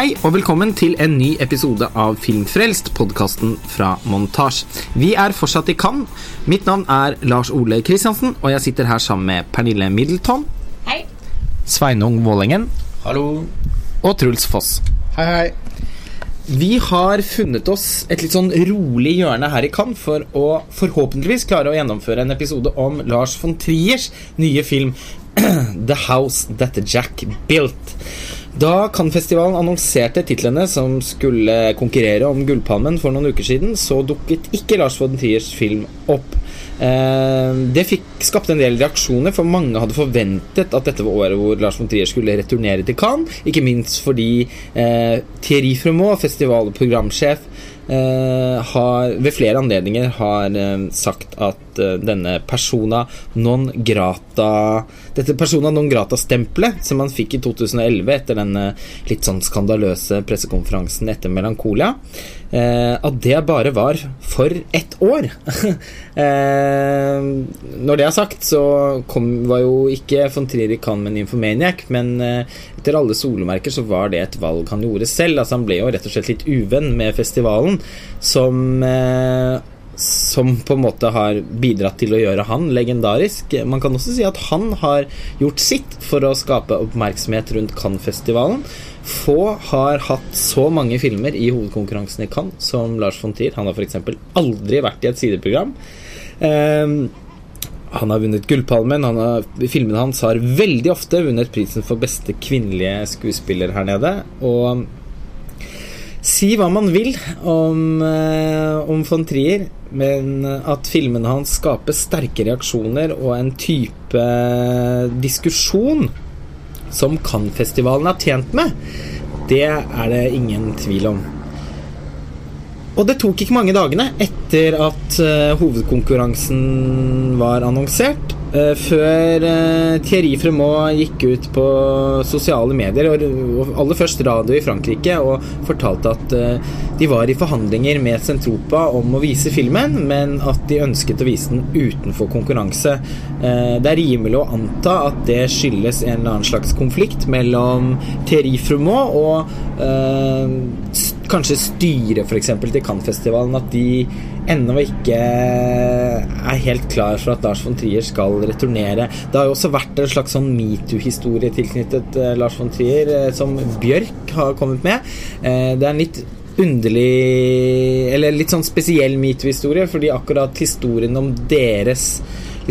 Hei og velkommen til en ny episode av Filmfrelst, podkasten fra Montasj. Vi er fortsatt i Cannes. Mitt navn er Lars Ole Kristiansen, og jeg sitter her sammen med Pernille Middleton. Hei. Sveinung Vålengen. Hallo. Og Truls Foss. Hei, hei. Vi har funnet oss et litt sånn rolig hjørne her i Cannes for å forhåpentligvis klare å gjennomføre en episode om Lars von Triers nye film The House That Jack Built. Da Cannes-festivalen annonserte titlene som skulle konkurrere om Gullpalmen for noen uker siden, så dukket ikke Lars von Triers film opp. Eh, det fikk skapte en del reaksjoner, for mange hadde forventet at dette var året hvor Lars von Trier skulle returnere til Cannes. Ikke minst fordi eh, Thierry Fremont, festival- og programsjef, eh, har ved flere anledninger har eh, sagt at eh, denne persona non grata Dette persona non grata-stempelet som han fikk i 2011 etter den litt sånn skandaløse pressekonferansen etter Melankolia, eh, at det bare var for ett år. eh, når det er sagt, så kom, var jo ikke von Trier Cannes med Nymphomaniac, men eh, etter alle solemerker så var det et valg han gjorde selv. Altså Han ble jo rett og slett litt uvenn med festivalen, som eh, som på en måte har bidratt til å gjøre han legendarisk. Man kan også si at han har gjort sitt for å skape oppmerksomhet rundt Cannes-festivalen. Få har hatt så mange filmer i hovedkonkurransen i Cannes som Lars von Trier. Han har f.eks. aldri vært i et sideprogram. Um, han har vunnet Gullpalmen. Han har, filmene hans har veldig ofte vunnet prisen for beste kvinnelige skuespiller her nede. Og Si hva man vil om, eh, om von Trier, men at filmene hans skaper sterke reaksjoner og en type diskusjon som Cannes-festivalen er tjent med, det er det ingen tvil om. Og det tok ikke mange dagene etter at uh, hovedkonkurransen var annonsert, uh, før uh, Thierry Fremont gikk ut på sosiale medier, og, og, aller først radio i Frankrike, og fortalte at de var i forhandlinger med Sentropa om å vise filmen, men at de ønsket å vise den utenfor konkurranse. det er rimelig å anta at det skyldes en eller annen slags konflikt mellom Thierry Fremont og kanskje styret f.eks. til Cannes-festivalen at de ennå ikke er helt klar for at Lars von Trier skal returnere. Det har jo også vært en slags sånn metoo-historie tilknyttet uh, Lars von Trier, uh, som Bjørk har kommet med. Uh, det er en litt underlig Eller litt sånn spesiell metoo-historie, fordi akkurat historien om deres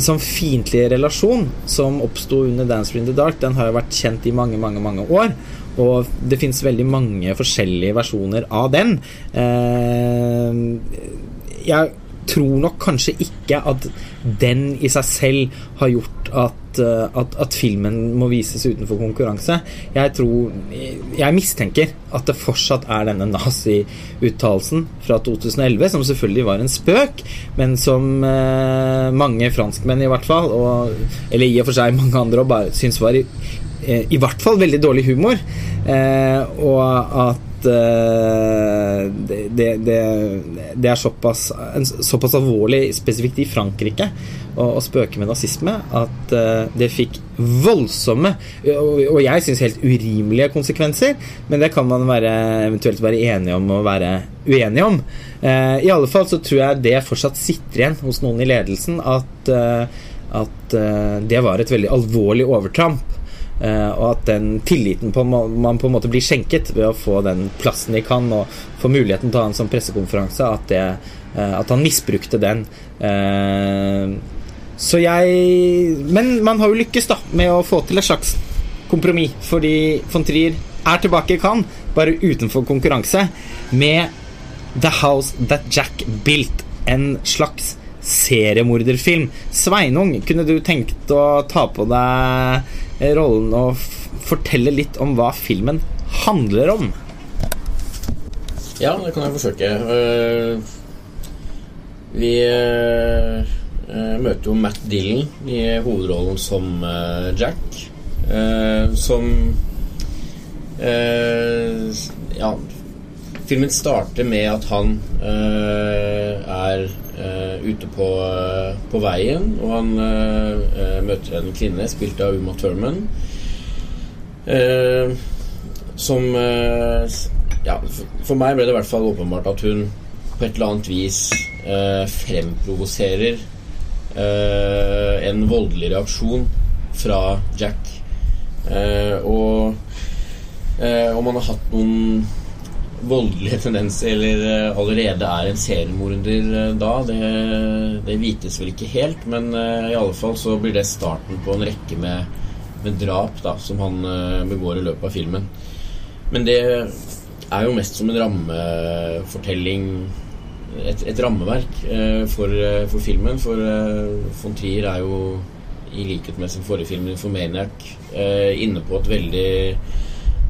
sånn fiendtlige relasjon som oppsto under Dance in the Dark', den har jo vært kjent i mange, mange, mange år. Og det fins veldig mange forskjellige versjoner av den. Eh, jeg tror nok kanskje ikke at den i seg selv har gjort at, at, at, filmen må vises utenfor konkurranse. Jeg tror Jeg mistenker at det fortsatt er denne nazi-uttalelsen fra 2011, som selvfølgelig var en spøk, men som eh, mange franskmenn i hvert fall, og, eller i og for seg mange andre, bare syns var i, i hvert fall veldig dårlig humor. Eh, og at eh, det, det, det, er såpass, såpass alvorlig, spesifikt i Frankrike, å, spøke med nazisme, at eh, det fikk voldsomme og, jeg syns helt urimelige konsekvenser, men det kan man være, eventuelt være enige om og være uenige om. Eh, I alle fall så tror jeg det fortsatt sitter igjen hos noen i ledelsen at, eh, at det var et veldig alvorlig overtramp. Uh, og at den tilliten på, man på en måte blir skjenket ved å få den plassen de kan og få muligheten til å ha en sånn pressekonferanse, at, det, uh, at han misbrukte den. Uh, så jeg Men man har jo lykkes da med å få til et slags kompromiss, fordi von Trier er tilbake i Cannes, bare utenfor konkurranse, med The House That Jack Built, en slags seriemorderfilm. Sveinung, kunne du tenkt å ta på deg rollen og fortelle litt om hva filmen handler om? Ja, det kan jeg forsøke. Uh, vi uh, møter jo Matt Dillon i hovedrollen som Jack. som Ja, filmen starter med at han er ute på, på, veien, og han møter en kvinne spilt av Uma Thurman som eh, Ja, for, meg ble det i hvert fall åpenbart at hun på et eller annet vis eh, fremprovoserer eh, en voldelig reaksjon fra Jack. Eh, og eh, om han har hatt noen voldelige tendenser eller eh, allerede er en seriemorder eh, da, det, det vites vel ikke helt. Men eh, i alle fall så blir det starten på en rekke med, med drap da, som han begår i løpet av filmen. Men det er jo mest som en rammefortelling et, et rammeverk for, for filmen. For von Trier er jo, i likhet med sin forrige film, 'Informaniac', inne på et veldig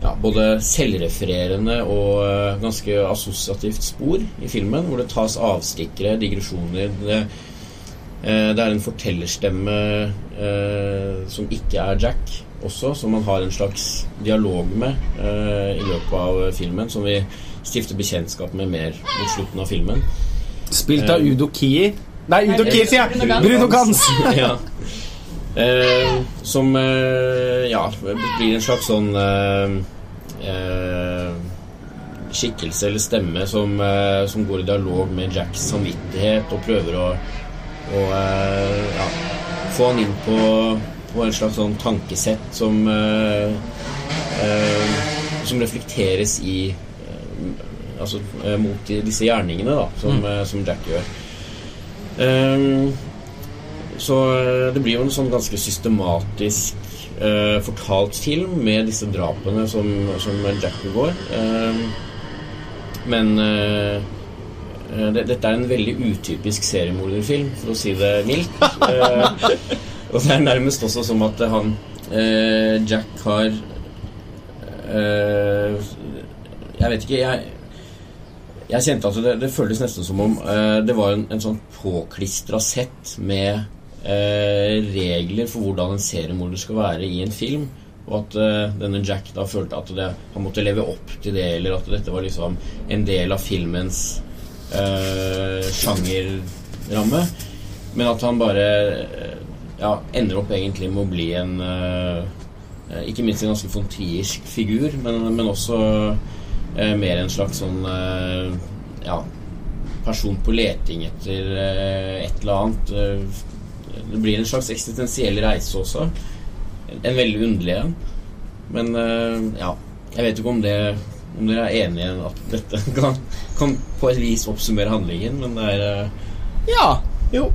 ja, både selvrefererende og eh, ganske assosiativt spor i filmen, hvor det tas avstikkere, digresjoner. Det, eh, det er en fortellerstemme eh, som ikke er Jack også, som man har en slags dialog med eh, i løpet av filmen, som vi stifter bekjentskap med mer mot slutten av filmen. Spilt av Eh, Udo Kier. Nei, Udo Kier, sier jeg! Bruno Gans. Bruno Gans! ja. Eh, som eh, ja, blir en slags sånn eh, eh, skikkelse eller stemme som, eh, som går i dialog med Jacks samvittighet og prøver å, å ja, få han inn på, på en slags sånn tankesett som som reflekteres i Altså mot disse gjerningene da som, mm. som Jack gjør. Ehm, så eh, det blir jo en sånn ganske systematisk eh, fortalt film med disse drapene som, som Jack begår. Eh, men eh, det, dette er en veldig utypisk seriemorderfilm, for å si det mildt. Eh, og det er nærmest også som at han eh, Jack har Jeg vet ikke, jeg jeg kjente at det, det føltes nesten som om eh, det var en, en sånn påklistra sett med regler for hvordan en seriemorder skal være i en film. Og at uh, denne Jack da følte at det, han måtte leve opp til det, eller at dette var liksom en del av filmens uh, sjangerramme. Men at han bare uh, ja, ender opp egentlig med å bli en eh, eh, Ikke minst en ganske fontiersk figur, men, men også eh, mer en slags sånn eh, ja, person på leting etter eh, et eller annet. Det blir en slags eksistensiell reise også. En veldig underlig en. Men eh, ja, jeg vet ikke om det om dere er enige i at dette kan, kan på et vis oppsummere handlingen, men det er eh, Ja. Jo.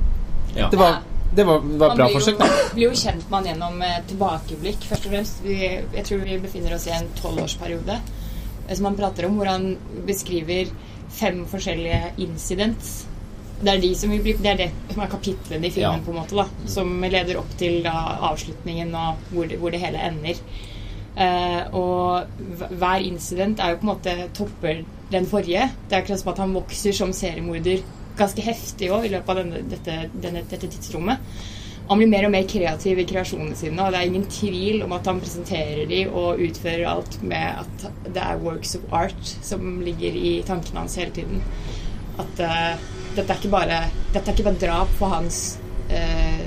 ja. Det var, det var, var Man bra blir forsøk, Man blir jo kjent med han gjennom eh, tilbakeblikk, først og fremst. Vi, jeg tror vi befinner oss i en tolvårsperiode eh, som han prater om, hvor han beskriver fem forskjellige incidents. Det er, de som vil bli, det er det som er kapitlene i filmen, Ja. på en måte, da, som leder opp til da, avslutningen og hvor det, hvor det hele ender. Uh, og hver incident er jo på en måte topper den forrige. Det er akkurat som at han vokser som seriemorder ganske heftig også, i løpet av denne, dette, denne, dette tidsrommet. Han blir mer og mer kreativ i kreasjonene sine, og det er ingen tvil om at han presenterer de og utfører alt med at det er works of art som ligger i tankene hans hele tiden. At eh, dette er ikke bare Dette er ikke bare drap for hans eh,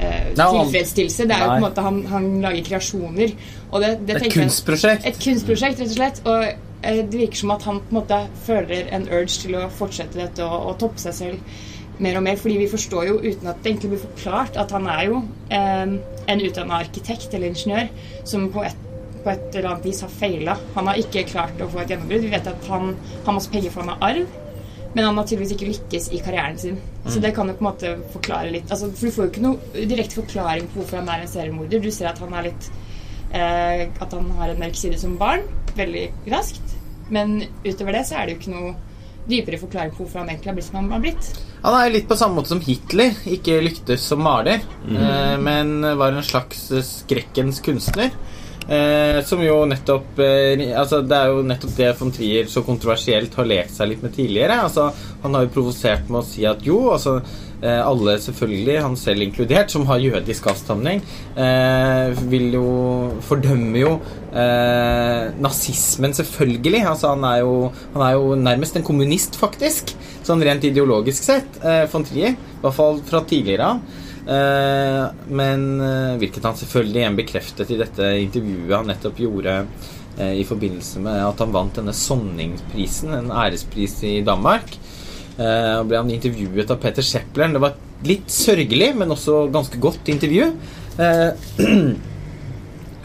eh, tilfredsstillelse. Det er jo på en måte han, han lager kreasjoner. Og det, det Et jeg- kunstprosjekt. et kunstprosjekt, rett og slett. Og eh, det virker som at han på en måte føler en urge til å fortsette dette og, og toppe seg selv mer og mer. Fordi vi forstår jo, uten at det egentlig blir forklart, at han er jo eh, en utdanna arkitekt eller ingeniør som på et, på et eller annet vis har feila. Han har ikke klart å få et gjennombrudd. Vi vet at han har masse penger for han har arv. Men han har tydeligvis ikke lykkes i karrieren sin. Så det kan jo på en måte forklare litt altså, For du får jo ikke noe direkte forklaring på hvorfor han er en seriemorder. Du ser at han er litt eh, At han har en mørk side som barn. Veldig raskt. Men utover det så er det jo ikke noe dypere forklaring på hvorfor han egentlig har blitt som han har blitt. Han er jo litt på samme måte som Hitler. Ikke lyktes som maler, eh, men var en slags skrekkens kunstner. Eh, som jo nettopp eh, altså Det er jo nettopp det von Trier så kontroversielt har lekt seg litt med tidligere. Altså Han har jo provosert med å si at jo, altså eh, alle selvfølgelig, han selv inkludert, som har jødisk avstamning, eh, vil jo fordømme jo eh, nazismen, selvfølgelig. Altså han er, jo, han er jo nærmest en kommunist, faktisk. Sånn rent ideologisk sett. Eh, von Trier. I hvert fall fra tidligere av. Eh, men eh, hvilket han selvfølgelig igjen bekreftet i dette intervjuet han nettopp gjorde eh, i forbindelse med at han vant denne Sonningsprisen, en ærespris i Danmark. Og ble han intervjuet av Peter Sheplern. Det var et litt sørgelig, men også ganske godt intervju.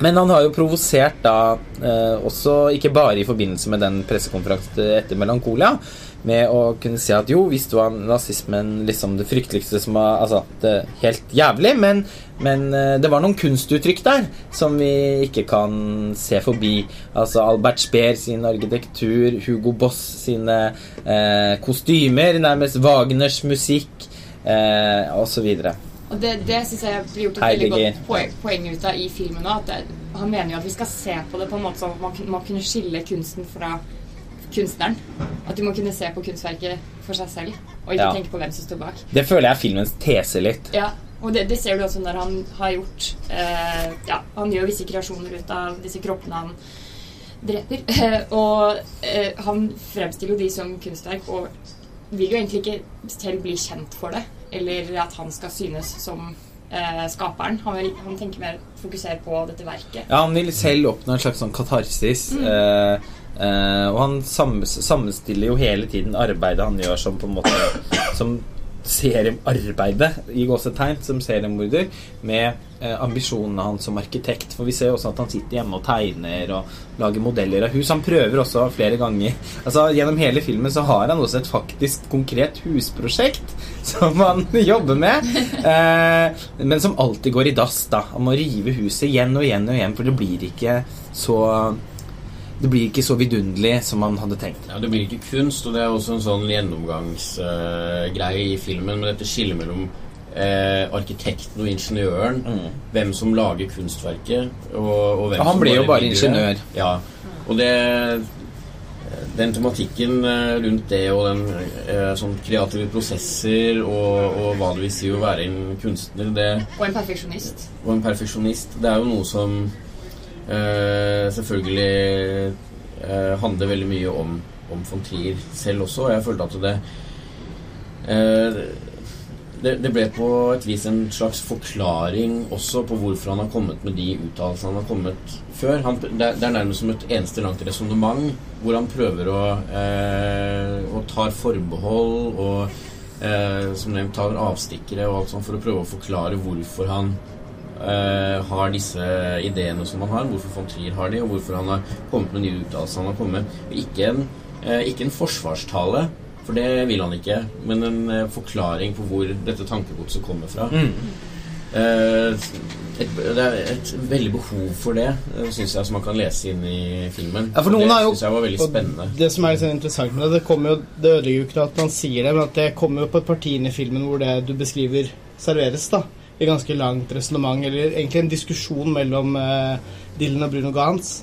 Men han har jo provosert da også, ikke bare i forbindelse med den pressekonferansen etter Melankolia, med å kunne si at jo, visst var nazismen liksom det frykteligste som var Altså, det helt jævlig, men, men eh, det var noen kunstuttrykk der som vi ikke kan se forbi. Altså Albert Speer sin arkitektur, Hugo Boss sine eh, kostymer, nærmest Wagners musikk, eh, osv. Og det, det syns jeg blir gjort et veldig godt poeng, poeng ut av i filmen òg. Han mener jo at vi skal se på det på en måte sånn at man, man kunne skille kunsten fra kunstneren. At du må kunne se på kunstverket for seg selv, og ikke ja. tenke på hvem som står bak. Det føler jeg er filmens tese litt. Ja, og det, det ser du også når han har gjort eh, Ja, han gjør visse kreasjoner ut av disse kroppene han dreper. og eh, han fremstiller jo de som kunstverk, og vil jo egentlig ikke selv bli kjent for det, eller at han skal synes som eh, skaperen. Han, vil, han, tenker mer fokusere på dette verket. Ja, han vil selv oppnå en slags sånn katarsis. Mm. Eh, Uh, og han sammenstiller jo hele tiden arbeidet han gjør som på en måte Som seriearbeidet i gåsetegn som seriemorder, med uh, ambisjonene hans som arkitekt. For vi ser jo også at han sitter hjemme og tegner og lager modeller av hus. Han prøver også flere ganger Altså Gjennom hele filmen så har han også et faktisk konkret husprosjekt som han jobber med, uh, men som alltid går i dass. da Han må rive huset igjen og igjen og igjen, for det blir ikke så det blir ikke så vidunderlig som man hadde tenkt. Ja, Det blir ikke kunst, og det er også en sånn gjennomgangsgreie uh, i filmen med dette skillet mellom uh, arkitekten og ingeniøren. Mm. Hvem som lager kunstverket, og, og hvem ja, Han ble jo bare ingeniør. Ja, og det den tematikken uh, rundt det og den sånn kreative prosesser og, og, hva det vil si å være en kunstner det, Og en perfeksjonist. Og en perfeksjonist. Det er jo noe som Uh, selvfølgelig uh, handler veldig mye om, om Fontier selv også. Og jeg følte at det, uh, det, det ble på et vis en slags forklaring også på hvorfor han har kommet med de uttalelsene han har kommet før. Han, det, det, er nærmest som et eneste langt resonnement hvor han prøver å og tar forbehold og som nevnt tar avstikkere og alt sånt for å prøve å forklare hvorfor han uh, har disse ideene som han har, hvorfor von Trier har de, og hvorfor han har kommet med nye uttalelser han har kommet med. Ikke en, uh, ikke en forsvarstale, for det vil han ikke, men en uh, forklaring på hvor dette tankegodset kommer fra. Mm. Et, det er et veldig behov for det, syns jeg, som man kan lese inn i filmen. Ja, for noen det syns jeg var veldig spennende. Det som er litt sånn interessant med det, det kommer jo Det ødelegger jo ikke at man sier det, men at det kommer jo på et parti inn i filmen hvor det du beskriver, serveres, da et ganske langt resonnement, eller egentlig en diskusjon mellom uh, Dylan og Bruno Gantz.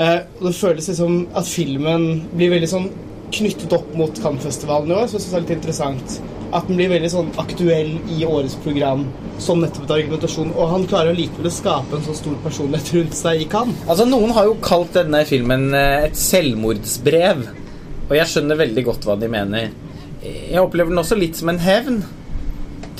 Uh, og det føles liksom at filmen blir veldig sånn knyttet opp mot Cannes-festivalen i år, så jeg synes det er litt interessant. At den blir veldig sånn aktuell i årets program som nettopp et argumentasjon. Og han klarer likevel å skape en så stor personlighet rundt seg i Cannes. Altså, noen har jo kalt denne filmen eh, et selvmordsbrev, og jeg skjønner veldig godt hva de mener. Jeg opplever den også litt som en hevn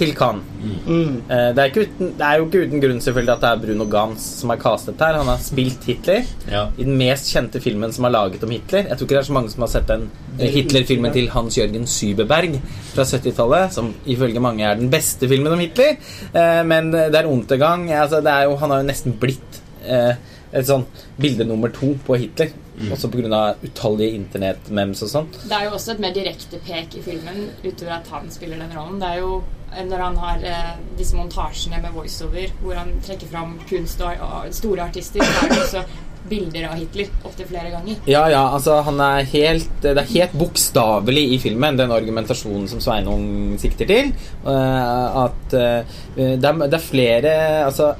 til Cannes. Mm. Uh, det, er uten, det, er jo ikke uten grunn selvfølgelig at det er Bruno Gans som er castet her. Han har spilt Hitler ja. i den mest kjente filmen som er laget om Hitler. Jeg tror ikke det er så mange som har sett den Hitler-filmen til Hans-Jørgen Sybeberg fra 70-tallet, som ifølge mange er den beste filmen om Hitler. Uh, men det er Untergang. Altså, det er jo, han har jo nesten blitt uh, et sånn bilde nummer to på Hitler. Mm. Også pga. utallige internettmems og sånt. Det er jo også et mer direkte pek i filmen utover at han spiller den rollen. Det er jo når han har eh, disse montasjene med voiceover, hvor han trekker fram kunst og, og store artister, så er det også bilder av Hitler opptil flere ganger. Ja, ja, altså han er helt Det er helt bokstavelig i filmen, den argumentasjonen som Sveinung sikter til. Uh, at uh, det, er, det, er, flere altså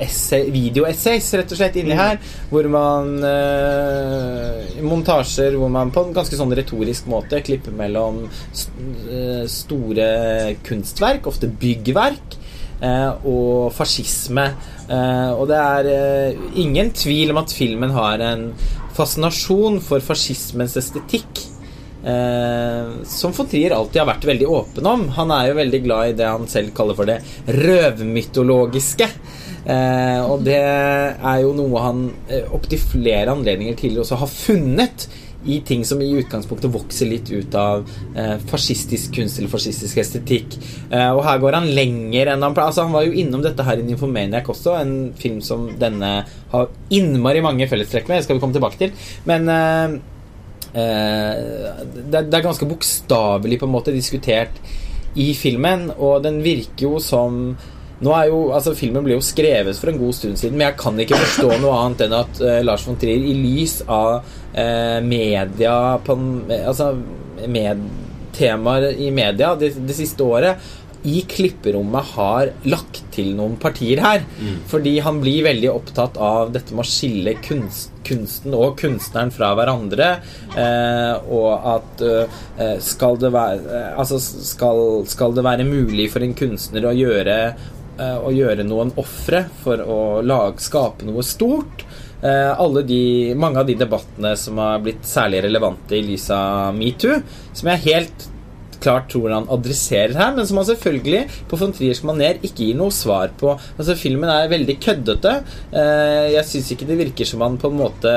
videoessays, rett og slett, inni mm. her, hvor man uh, Montasjer hvor man på en ganske sånn retorisk måte klipper mellom st store kunstverk, ofte byggverk, og fascisme. Uh, og det er uh, ingen tvil om at filmen har en fascinasjon for fascismens estetikk. eh, som von Trier alltid har vært veldig åpen om. Han er jo veldig glad i det han selv kaller for det røvmytologiske. Eh, og det er jo noe han eh, opptil flere anledninger tidligere også har funnet i ting som i utgangspunktet vokser litt ut av eh, fascistisk kunst eller fascistisk estetikk. Eh, og her går han lenger enn han. Altså, han var jo innom dette her i Nymphomaniac også, en film som denne har innmari mange fellestrekk med. Det skal vi komme tilbake til. Men eh, eh, det, det er ganske bokstavelig på en måte diskutert i filmen, og den virker jo som nå er jo, altså Filmen ble jo skrevet for en god stund siden, men jeg kan ikke forstå noe annet enn at uh, Lars von Trier, i lys av uh, media på, Altså med temaer i media det, det, siste året, i klipperommet har lagt til noen partier her. Mm. Fordi han blir veldig opptatt av dette med å skille kunst, kunsten og kunstneren fra hverandre. Eh, og at eh, skal, det være, altså skal, skal det være mulig for en kunstner å gjøre Eh, å gjøre noen ofre for å lage, skape noe stort. Eh, de, mange av de debattene som har blitt særlig relevante i lys av metoo, som jeg helt klart tror han adresserer her, men som han selvfølgelig på von Triersk maner ikke gir noe svar på. Altså Filmen er veldig køddete. Eh, jeg syns ikke det virker som han på en måte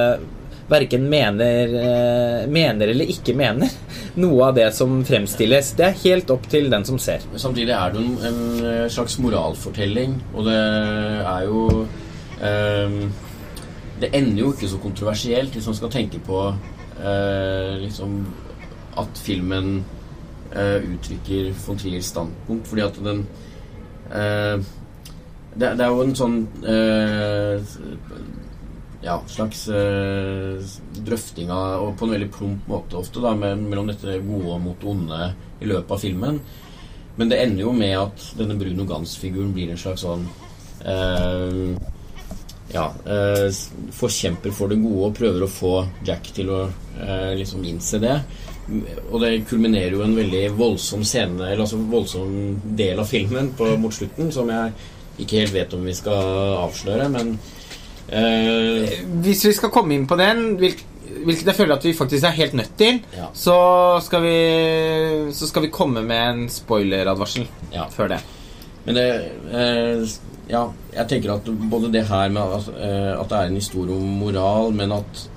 verken mener, eh, mener eller ikke mener noe av det som fremstilles. Det er helt opp til den som ser. Samtidig er det en, en slags moralfortelling, og det er jo um, Det ender jo ikke så kontroversielt hvis man skal tenke på uh, liksom at filmen uh, uttrykker von Triers standpunkt, fordi at den uh, det, det, er jo en sånn ja, slags eh, drøfting av Og på en veldig plump måte ofte, da, mellom dette gode mot onde i løpet av filmen. Men det ender jo med at denne Bruno Gans-figuren blir en slags sånn eh, Ja eh, Forkjemper for det gode og prøver å få Jack til å liksom innse det. Og det kulminerer jo en veldig voldsom scene, eller altså voldsom del av filmen på, mot slutten, som jeg ikke helt vet om vi skal avsløre, men Hvis vi skal komme inn på den, hvilket jeg føler at vi faktisk er helt nødt til, ja. så, skal vi, så skal vi komme med en spoileradvarsel ja. før det. Men det uh, Ja, jeg tenker at både det her med at, uh, at det er en historie om moral, men at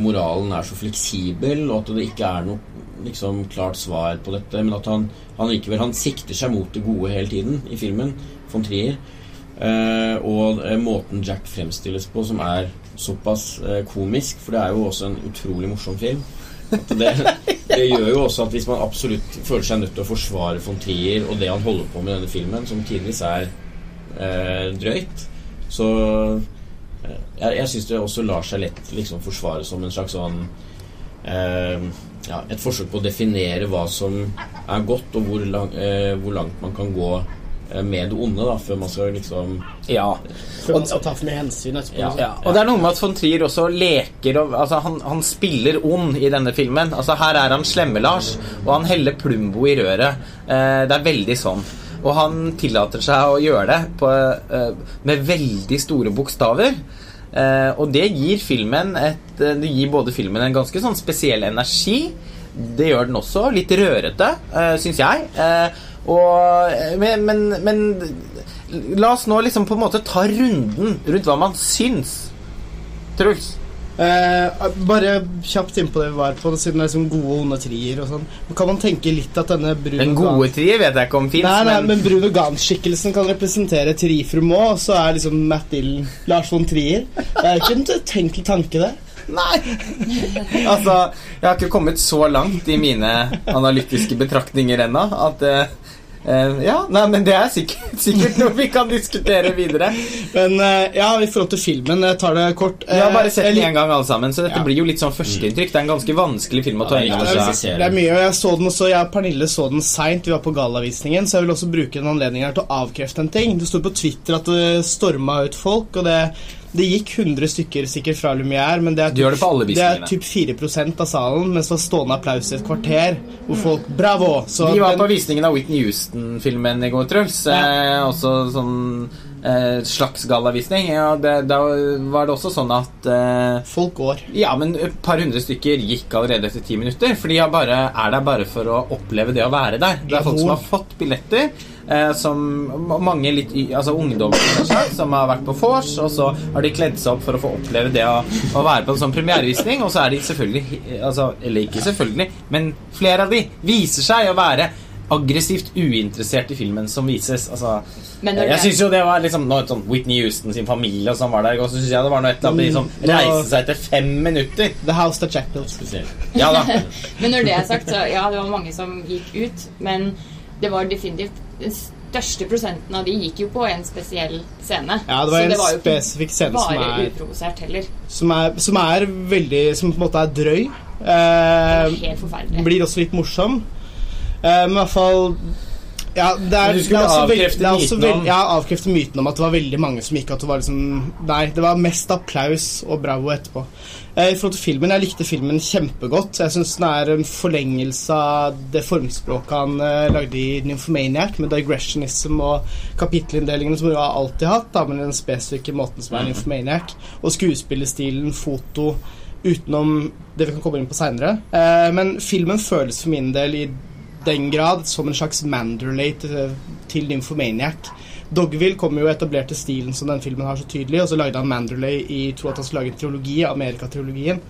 moralen er så fleksibel, og at det ikke er noe liksom, klart svar på dette, men at han, han likevel han sikter seg mot det gode hele tiden i filmen, von Trier. Uh, og uh, måten Jack fremstilles på, som er såpass uh, komisk, for det er jo også en utrolig morsom film. Det, det, gjør jo også at hvis man absolutt føler seg nødt til å forsvare von Trier og det han holder på med i denne filmen, som tidvis er drøyt, så Jeg, jeg syns det også lar seg lett liksom forsvare som en slags sånn ja, et forsøk på å definere hva som er godt, og hvor, lang, hvor langt man kan gå Eh, med det onde, da, før man skal liksom Ja. Før man skal ta for mye hensyn etterpå. Ja. Ja. Og det er noe med at von Trier også leker og, altså, han, han, spiller ond i denne filmen. Altså Her er han slemme-Lars, og han heller Plumbo i røret. Eh, det er veldig sånn. Og han tillater seg å gjøre det på, eh, med veldig store bokstaver. Eh, og det gir filmen et eh, Det gir både filmen en ganske sånn spesiell energi. Det gjør den også. Litt rørete, eh, syns jeg. Eh, og, eh, men, men, men, la oss nå liksom på en måte ta runden rundt hva man syns. Truls? Eh, bare kjapt innpå det vi var på, siden det er liksom gode og onde trier og sånn. Kan man tenke litt at denne Bruno Den gode trier vet jeg ikke om fins, men, men Bruno Gahn-skikkelsen kan representere Trifrum òg, og så er liksom Matt Dillon Lars von Trier. Det er ikke en tenkelig tanke, det. Nei! altså, jeg har ikke kommet så langt i mine analytiske betraktninger ennå at uh, Uh, ja, nei, men det er sikkert, sikkert, noe vi kan diskutere videre. Men uh, ja, i forhold til filmen, jeg tar det kort. Uh, vi har bare sett den én gang, alle sammen, så dette ja. blir jo litt sånn førsteinntrykk. Det er en ganske vanskelig film å ta inn over seg. Det er mye, og jeg så den også, jeg og Pernille så den seint. Vi var på gallavisningen, så jeg vil også bruke en anledning her til å avkrefte en ting. Det sto på Twitter at det storma ut folk, og det det gikk 100 stykker sikkert fra Lumière, men det er, typ, det, det er typ 4 av salen, mens det var stående applaus i et kvarter. Hvor folk Bravo! Så Vi var men, på visningen av Whitney Houston-filmen i går, Truls. Ja. Eh, også sånn eh, slags gallavisning. Ja, det, da var det også sånn at eh, Folk går. Ja, men et par hundre stykker gikk allerede etter ti minutter. For de bare, er der bare for å oppleve det å være der. Det er folk som har fått billetter. Eh, som mange litt altså ungdommer som har vært på vors, og så har de kledd seg opp for å få oppleve det å, å være på en sånn premierevisning, og så er de selvfølgelig altså, Eller ikke selvfølgelig, men flere av de viser seg å være aggressivt uinteressert i filmen som vises. Altså, Men jeg det- syns jo det var liksom noe sånn Whitney Houston sin familie og sånn var der, og så syns jeg det var noe et eller annet de som Mm, reiste seg etter fem minutter. The House That Jack Built. Ja da. Men når det er sagt, så ja, det var mange som gikk ut. Men det var definitivt den største prosenten av de gikk jo på en spesiell scene. Ja, det var Så en jo ikke spesifikk scene som bare er, uprovosert heller. som er Som er veldig Som på en måte er drøy. Det var Eh, helt forferdelig. blir også litt morsom. Eh, men i hvert fall ja, det er, du skulle det er avkrefte veld, myten om- veld- Ja, avkrefte myten om at det var veldig mange som gikk. At det var liksom Nei, det var mest applaus og bravo etterpå. Eh, I forhold til filmen, Jeg likte filmen kjempegodt. Jeg syns den er en forlengelse av det formspråket han eh, lagde i Nymphomaniac, med digressionism og kapittelinndelingene som du har alltid hatt, da, men den spesifikke måten som er Nymphomaniac. Og skuespillerstilen, foto, utenom det vi kan komme inn på seinere. Eh, men filmen føles for min del i den grad som en slags Manderley til, til Nymphomaniac. Dogville kom jo etablerte stilen som den filmen har så tydelig, og så lagde han Manderley i tror at han skulle lage en trilogi, Amerika-trilogien.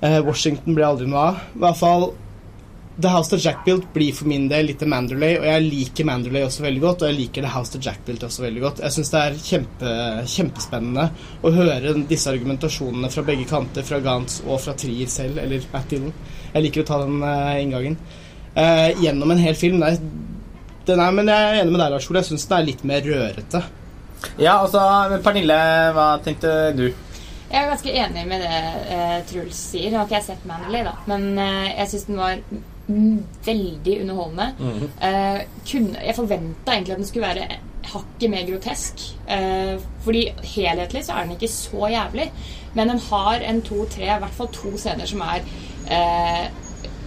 Eh, Washington ble aldri noe av. I hvert fall The House of Jackbilt blir for min del litt Manderley, og jeg liker Manderley også veldig godt, og jeg liker The House of Jackbilt også veldig godt. Jeg syns det er kjempe, kjempespennende å høre disse argumentasjonene fra begge kanter, fra Gantz og fra Trier selv, eller Matt Dillon. Jeg liker å ta den eh, inngangen. Eh, gjennom en hel film. Nei, den er, men jeg er enig med deg, Lars Ole. Jeg syns den er litt mer rørete. Ja, altså, Pernille, hva tenkte du? Jeg er ganske enig med det eh, Truls sier. Jeg har ikke sett Manley, da, men eh, jeg syns den var mm, veldig underholdende. Mhm. Eh, kunne, jeg forventa egentlig at den skulle være hakket mer grotesk. Eh, fordi helhetlig så er den ikke så jævlig, men den har en to-tre, i hvert fall to scener som er eh,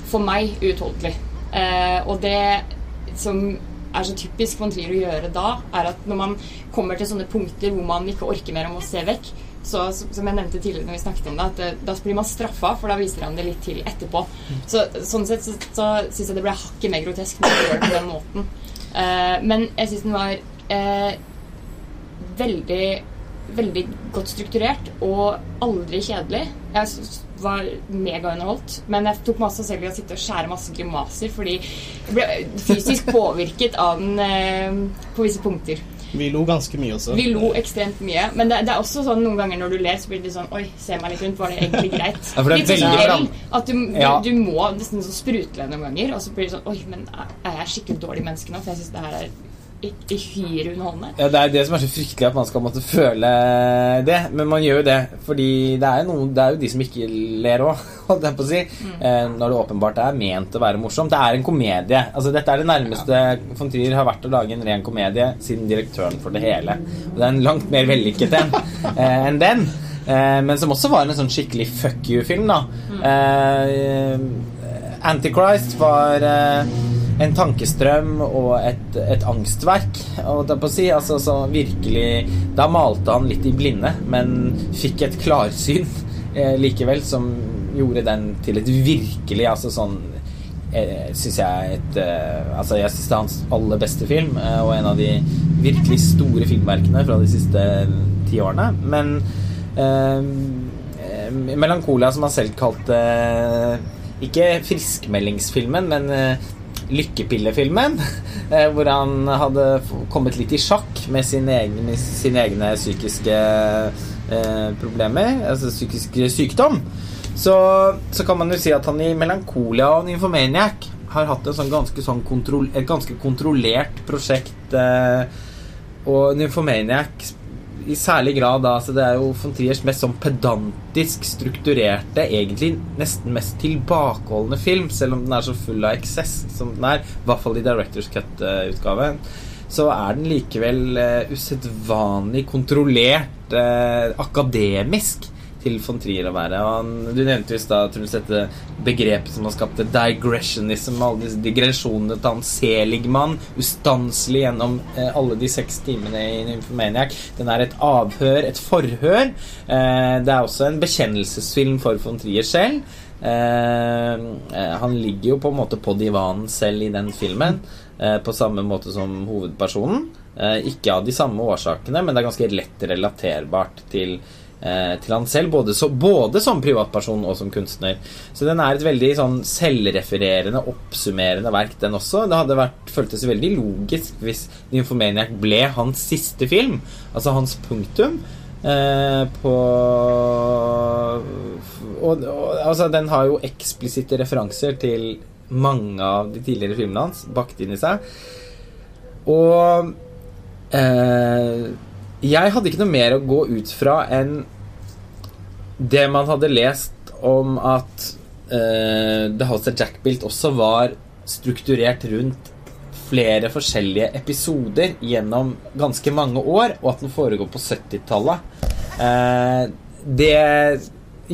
for meg uutholdelig. Eh, og det som er så typisk von Trier å gjøre da, er at når man kommer til sånne punkter hvor man ikke orker mer om å se vekk, så, som jeg nevnte tidligere når vi snakket om det, at eh, da blir man straffa, for da viser han det litt til etterpå. Så, sånn sett så, så syns jeg det ble hakket mer grotesk når man gjør det på den måten. Eh, men jeg syns den var eh, veldig veldig godt strukturert og aldri kjedelig. Jeg s- var megaunderholdt, men jeg tok masse selv i å sitte og skjære masse grimaser fordi jeg ble fysisk påvirket av den eh, på visse punkter. Vi lo ganske mye også. Vi lo ekstremt mye, men det, det er også sånn noen ganger når du ler, så blir det sånn Oi, se meg litt rundt, var det egentlig greit? Ja, for det er litt sånn veldig at du, du, Ja. du må nesten så sprutle noen ganger, og så blir det sånn Oi, men er jeg skikkelig dårlig menneske nå? For jeg syns det her er i- uhyre underholdende. Ja, Det er det som er så fryktelig at man skal måtte føle det. Men man gjør jo det fordi det er, noen, det er jo de som ikke ler òg, holdt jeg på å si. Eh, når det åpenbart er ment å være morsomt. Det er en komedie. Altså Dette er det nærmeste von Trier har vært å lage en ren komedie siden direktøren for det hele. Og det er en langt mer vellykket en eh, enn den. Eh, men som også var en sånn skikkelig fuck you-film, da. Mm. Antichrist var en tankestrøm og et, et angstverk. Og det er på å si, altså, så virkelig Da malte han litt i blinde, men fikk et klarsyn eh, likevel som gjorde den til et virkelig altså sånn eh, Syns jeg et eh, Altså, jeg syns det er hans aller beste film, eh, og en av de virkelig store filmverkene fra de siste ti årene. Men eh, Melankolia, som han selv kalte ikke friskmeldingsfilmen, men lykkepillefilmen. eh, hvor han hadde kommet litt i sjakk med sine egne, sine egne psykiske eh, problemer, altså psykisk sykdom. Så, så kan man jo si at han i Melankolia og Nymphomaniac har hatt sånn ganske sånn kontrol, et ganske kontrollert prosjekt. Eh, og Nymphomaniac i særlig grad da, så det er jo von Triers mest sånn pedantisk strukturerte, egentlig nesten mest tilbakeholdende film, selv om den er så full av eksess som den er, i hvert fall i Directors Cut-utgaven, så er den likevel uh, usedvanlig kontrollert, uh, akademisk, til von Trier å være. Og han, du nevnte i stad dette begrepet som har skapt digressionism, alle disse digresjonene til han Seligmann, ustanselig gjennom eh, alle de seks timene i Nymphomaniac. Den er et avhør, et forhør. Eh, det er også en bekjennelsesfilm for von Trier selv. Eh, eh, han ligger jo på en måte på divanen selv i den filmen, eh, på samme måte som hovedpersonen. Eh, ikke av de samme årsakene, men det er ganske lett relaterbart til eh, til han selv, både, så, både, som privatperson og som kunstner. Så den er et veldig sånn selvrefererende, oppsummerende verk, den også. Det hadde vært, føltes veldig logisk hvis Nymphomaniac ble hans siste film, altså hans punktum. Eh, på og, og, altså, den har jo eksplisitte referanser til mange av de tidligere filmene hans bakt inn i seg. Og eh, jeg hadde ikke noe mer å gå ut fra enn det man hadde lest om at uh, The House of Jack Built også var strukturert rundt flere forskjellige episoder gjennom ganske mange år, og at den foregår på 70-tallet. Uh, det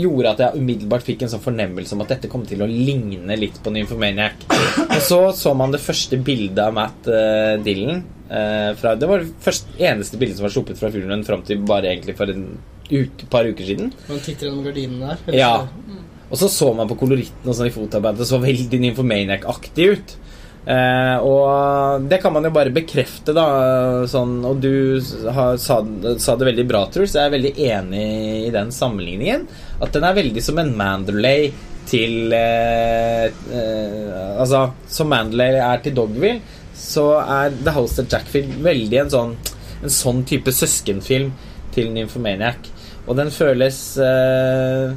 gjorde at jeg umiddelbart fikk en sånn fornemmelse om at dette kom til å ligne litt på Nymphomaniac. Og så så man det første bildet av Matt uh, Dylan. Uh, fra, det var det første, eneste bildet som var sluppet fra filmen fram til bare egentlig for en uke, par uker siden. Man titter gjennom gardinene der. Ja. Og så så man på koloritten og sånn i fotarbeidet. Det så veldig Nymphomaniac-aktig ut. Eh, og det kan man jo bare bekrefte, da. Sånn, og du har, sa, sa, det veldig bra, Truls. Jeg er veldig enig i den sammenligningen. At den er veldig som en Mandalay til eh, eh, Altså, som Mandalay er til Dogville, så er The House of Jackfield veldig en sånn, en sånn type søskenfilm til Nymphomaniac. Og den føles eh,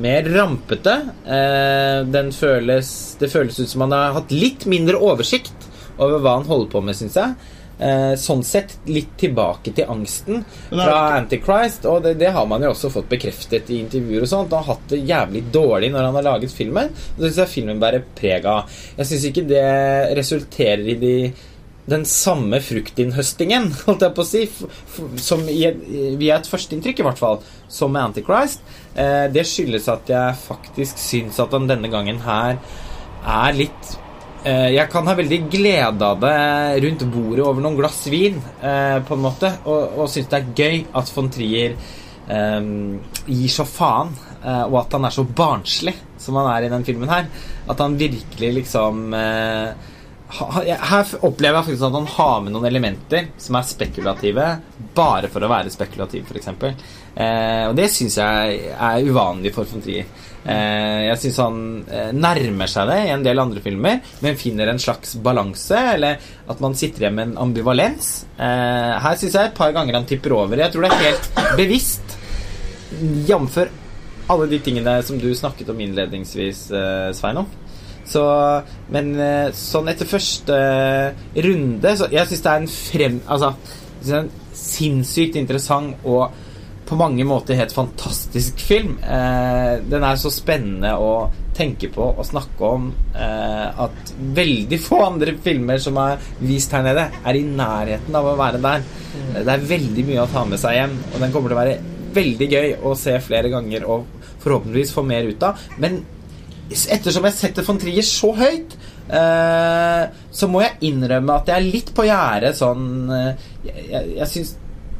mer rampete. Eh, den føles Det føles ut som han har hatt litt mindre oversikt over hva han holder på med, syns jeg. Eh, sånn sett litt tilbake til angsten fra Antichrist. Og det, det, har man jo også fått bekreftet i intervjuer og sånt. Han har hatt det jævlig dårlig når han har laget filmen. Og det syns jeg filmen bærer preg av. Jeg syns ikke det resulterer i de den samme fruktinnhøstingen, holdt jeg på å si, som via et førsteinntrykk, i hvert fall, som med Antichrist. Eh, det skyldes at jeg faktisk syns at han denne gangen her er litt eh, Jeg kan ha veldig glede av det rundt bordet over noen glass vin, eh, på en måte, og, og syns det er gøy at von Trier gir så faen, og at han er så barnslig som han er i den filmen her. At han virkelig liksom her opplever jeg faktisk at han har med noen elementer som er spekulative, bare for å være spekulativ, f.eks. Eh, og det syns jeg er uvanlig for von Trier. Eh, jeg syns han eh, nærmer seg det i en del andre filmer, men finner en slags balanse, eller at man sitter igjen med en ambivalens. Eh, her syns jeg et par ganger han tipper over. Jeg tror det er helt bevisst, jf. alle de tingene som du snakket om innledningsvis, eh, Sveinung. Så, men eh, sånn etter første eh, runde så Jeg syns det er en frem... Altså en sinnssykt interessant og på mange måter helt fantastisk film. Eh, den er så spennende å tenke på og snakke om eh, at veldig få andre filmer som er vist her nede, er i nærheten av å være der. Mm. Det er veldig mye å ta med seg hjem, og den kommer til å være veldig gøy å se flere ganger og forhåpentligvis få mer ut av. Men ettersom jeg setter von Trier så høyt, eh, så må jeg innrømme at jeg er litt på gjerdet sånn eh, Jeg, jeg, syns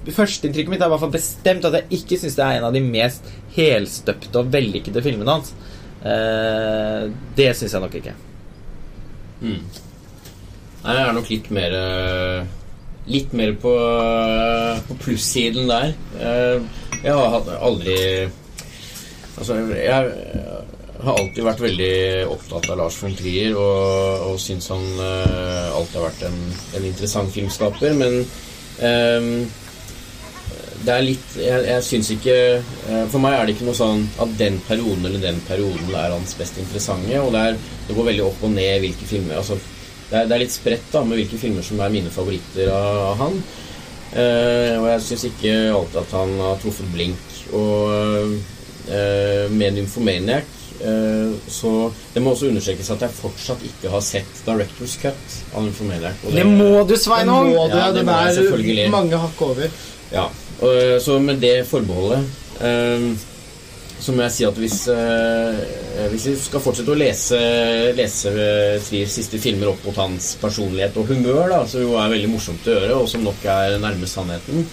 Førsteinntrykket mitt er i hvert fall bestemt at jeg ikke syns det er en av de mest helstøpte og vellykkede filmene hans. Eh, det syns jeg nok ikke. Mm. Nei, jeg er nok litt mer eh, Litt mer på, på plussiden der. Eh, jeg har aldri Altså, jeg har alltid vært veldig opptatt av Lars von Trier og, og syns han uh, alltid har vært en, en, interessant filmskaper. Men um, det er litt Jeg, jeg syns ikke uh, For meg er det ikke noe sånn at den perioden eller den perioden er hans best interessante. Og det, er, det går veldig opp og ned hvilke filmer altså, det, er, det er litt spredt da med hvilke filmer som er mine favoritter av, av han. Uh, og jeg syns ikke alltid at han har truffet blink. Og med Nymphomaniac Eh, så det må også understrekes at jeg fortsatt ikke har sett Directors Cut av Nymphomaniac. Det, det må du, Sveinung! Ja, det er mange hakk over. Ja, og, så med det forbeholdet um, så må jeg si at hvis, eh, hvis vi skal fortsette å lese, lese eh, Triers siste filmer opp mot hans personlighet og humør, da, som jo er veldig morsomt å gjøre, og som nok er nærmest sannheten,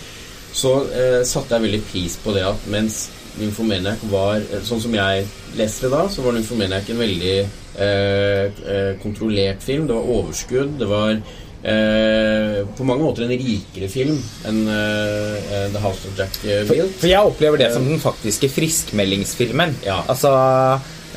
så eh, satte jeg veldig pris på det at mens Nymphomaniac var eh, Sånn som jeg leste det da, så var Nymphomaniac en veldig eh, eh, kontrollert film. Det var overskudd. Det var eh, på mange måter en rikere film enn eh, The House of Jack eh, For, for jeg opplever det som den faktiske friskmeldingsfilmen. Ja. Altså